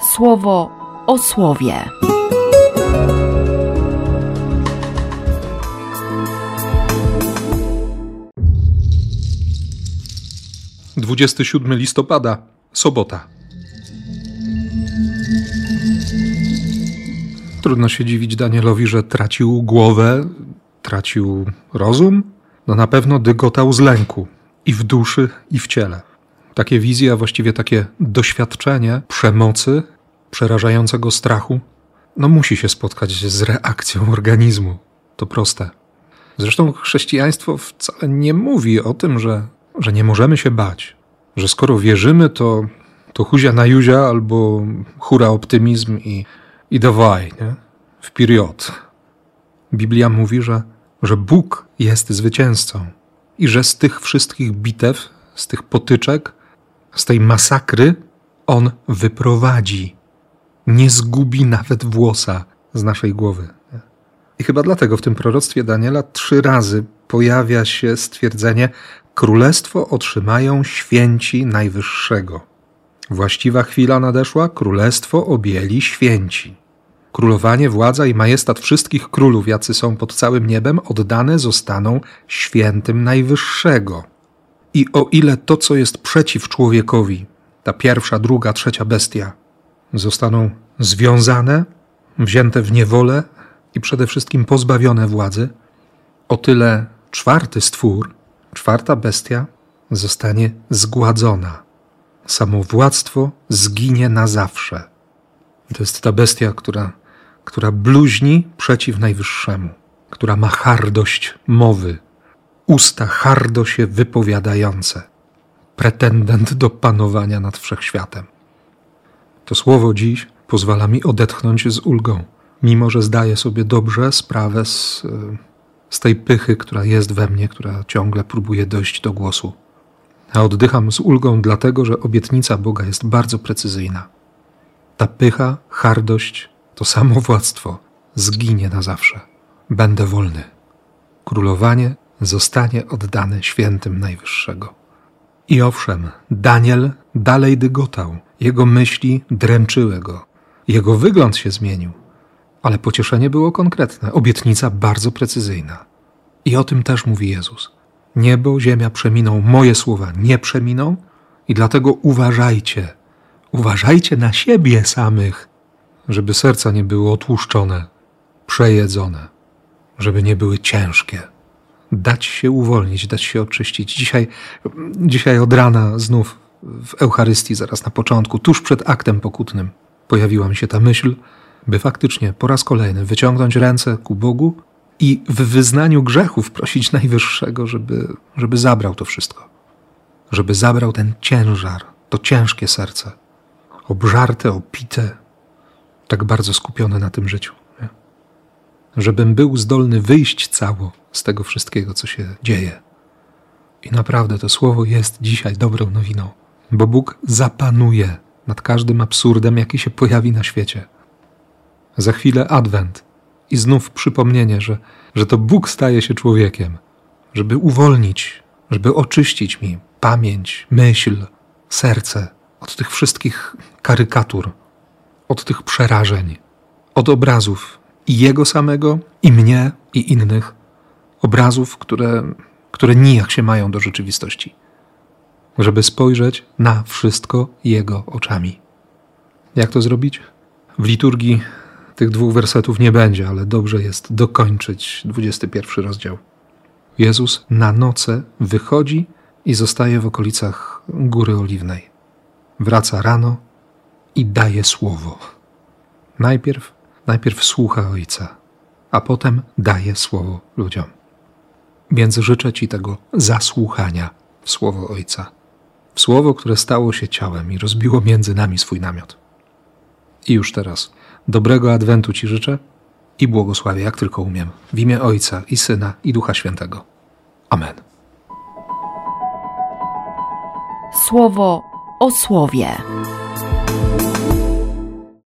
słowo o słowie. Dwudziesty siódmy listopada, sobota. Trudno się dziwić Danielowi, że tracił głowę, tracił rozum. No na pewno dygotał z lęku i w duszy, i w ciele. Takie wizje, a właściwie takie doświadczenie przemocy, przerażającego strachu, no musi się spotkać z reakcją organizmu. To proste. Zresztą chrześcijaństwo wcale nie mówi o tym, że, że nie możemy się bać, że skoro wierzymy, to, to huzia na juzia albo hura optymizm i, i dawaj, nie? w period. Biblia mówi, że, że Bóg jest zwycięzcą i że z tych wszystkich bitew, z tych potyczek, z tej masakry On wyprowadzi. Nie zgubi nawet włosa z naszej głowy. I chyba dlatego w tym proroctwie Daniela trzy razy pojawia się stwierdzenie: Królestwo otrzymają święci Najwyższego. Właściwa chwila nadeszła, królestwo objęli święci. Królowanie, władza i majestat wszystkich królów, jacy są pod całym niebem, oddane zostaną świętym Najwyższego. I o ile to, co jest przeciw człowiekowi, ta pierwsza, druga, trzecia bestia, zostaną związane, wzięte w niewolę i przede wszystkim pozbawione władzy, o tyle czwarty stwór, czwarta bestia zostanie zgładzona. Samowładztwo zginie na zawsze. To jest ta bestia, która, która bluźni przeciw Najwyższemu, która ma hardość mowy, usta hardo się wypowiadające, pretendent do panowania nad wszechświatem. To słowo dziś pozwala mi odetchnąć z ulgą, mimo że zdaję sobie dobrze sprawę z, z tej pychy, która jest we mnie, która ciągle próbuje dojść do głosu. A oddycham z ulgą, dlatego że obietnica Boga jest bardzo precyzyjna. Ta pycha, hardość, to samowładztwo zginie na zawsze. Będę wolny. Królowanie zostanie oddane świętym Najwyższego. I owszem, Daniel dalej dygotał, jego myśli dręczyły go, jego wygląd się zmienił, ale pocieszenie było konkretne, obietnica bardzo precyzyjna. I o tym też mówi Jezus. Niebo, ziemia przeminą, moje słowa nie przeminą, i dlatego uważajcie, uważajcie na siebie samych, żeby serca nie były otłuszczone, przejedzone, żeby nie były ciężkie dać się uwolnić, dać się oczyścić. Dzisiaj, dzisiaj od rana znów w Eucharystii, zaraz na początku, tuż przed aktem pokutnym, pojawiła mi się ta myśl, by faktycznie po raz kolejny wyciągnąć ręce ku Bogu i w wyznaniu grzechów prosić Najwyższego, żeby, żeby zabrał to wszystko. Żeby zabrał ten ciężar, to ciężkie serce, obżarte, opite, tak bardzo skupione na tym życiu. Nie? Żebym był zdolny wyjść cało z tego wszystkiego, co się dzieje. I naprawdę to słowo jest dzisiaj dobrą nowiną, bo Bóg zapanuje nad każdym absurdem, jaki się pojawi na świecie. Za chwilę adwent i znów przypomnienie, że, że to Bóg staje się człowiekiem, żeby uwolnić, żeby oczyścić mi pamięć, myśl, serce od tych wszystkich karykatur, od tych przerażeń, od obrazów i Jego samego, i mnie, i innych obrazów, które, które nijak się mają do rzeczywistości, żeby spojrzeć na wszystko Jego oczami. Jak to zrobić? W liturgii tych dwóch wersetów nie będzie, ale dobrze jest dokończyć 21 rozdział. Jezus na noce wychodzi i zostaje w okolicach Góry Oliwnej. Wraca rano i daje słowo. Najpierw, najpierw słucha Ojca, a potem daje słowo ludziom. Więc życzę Ci tego zasłuchania w słowo Ojca, w słowo, które stało się ciałem i rozbiło między nami swój namiot. I już teraz dobrego adwentu Ci życzę i błogosławię, jak tylko umiem, w imię Ojca i Syna i Ducha Świętego. Amen. Słowo o słowie.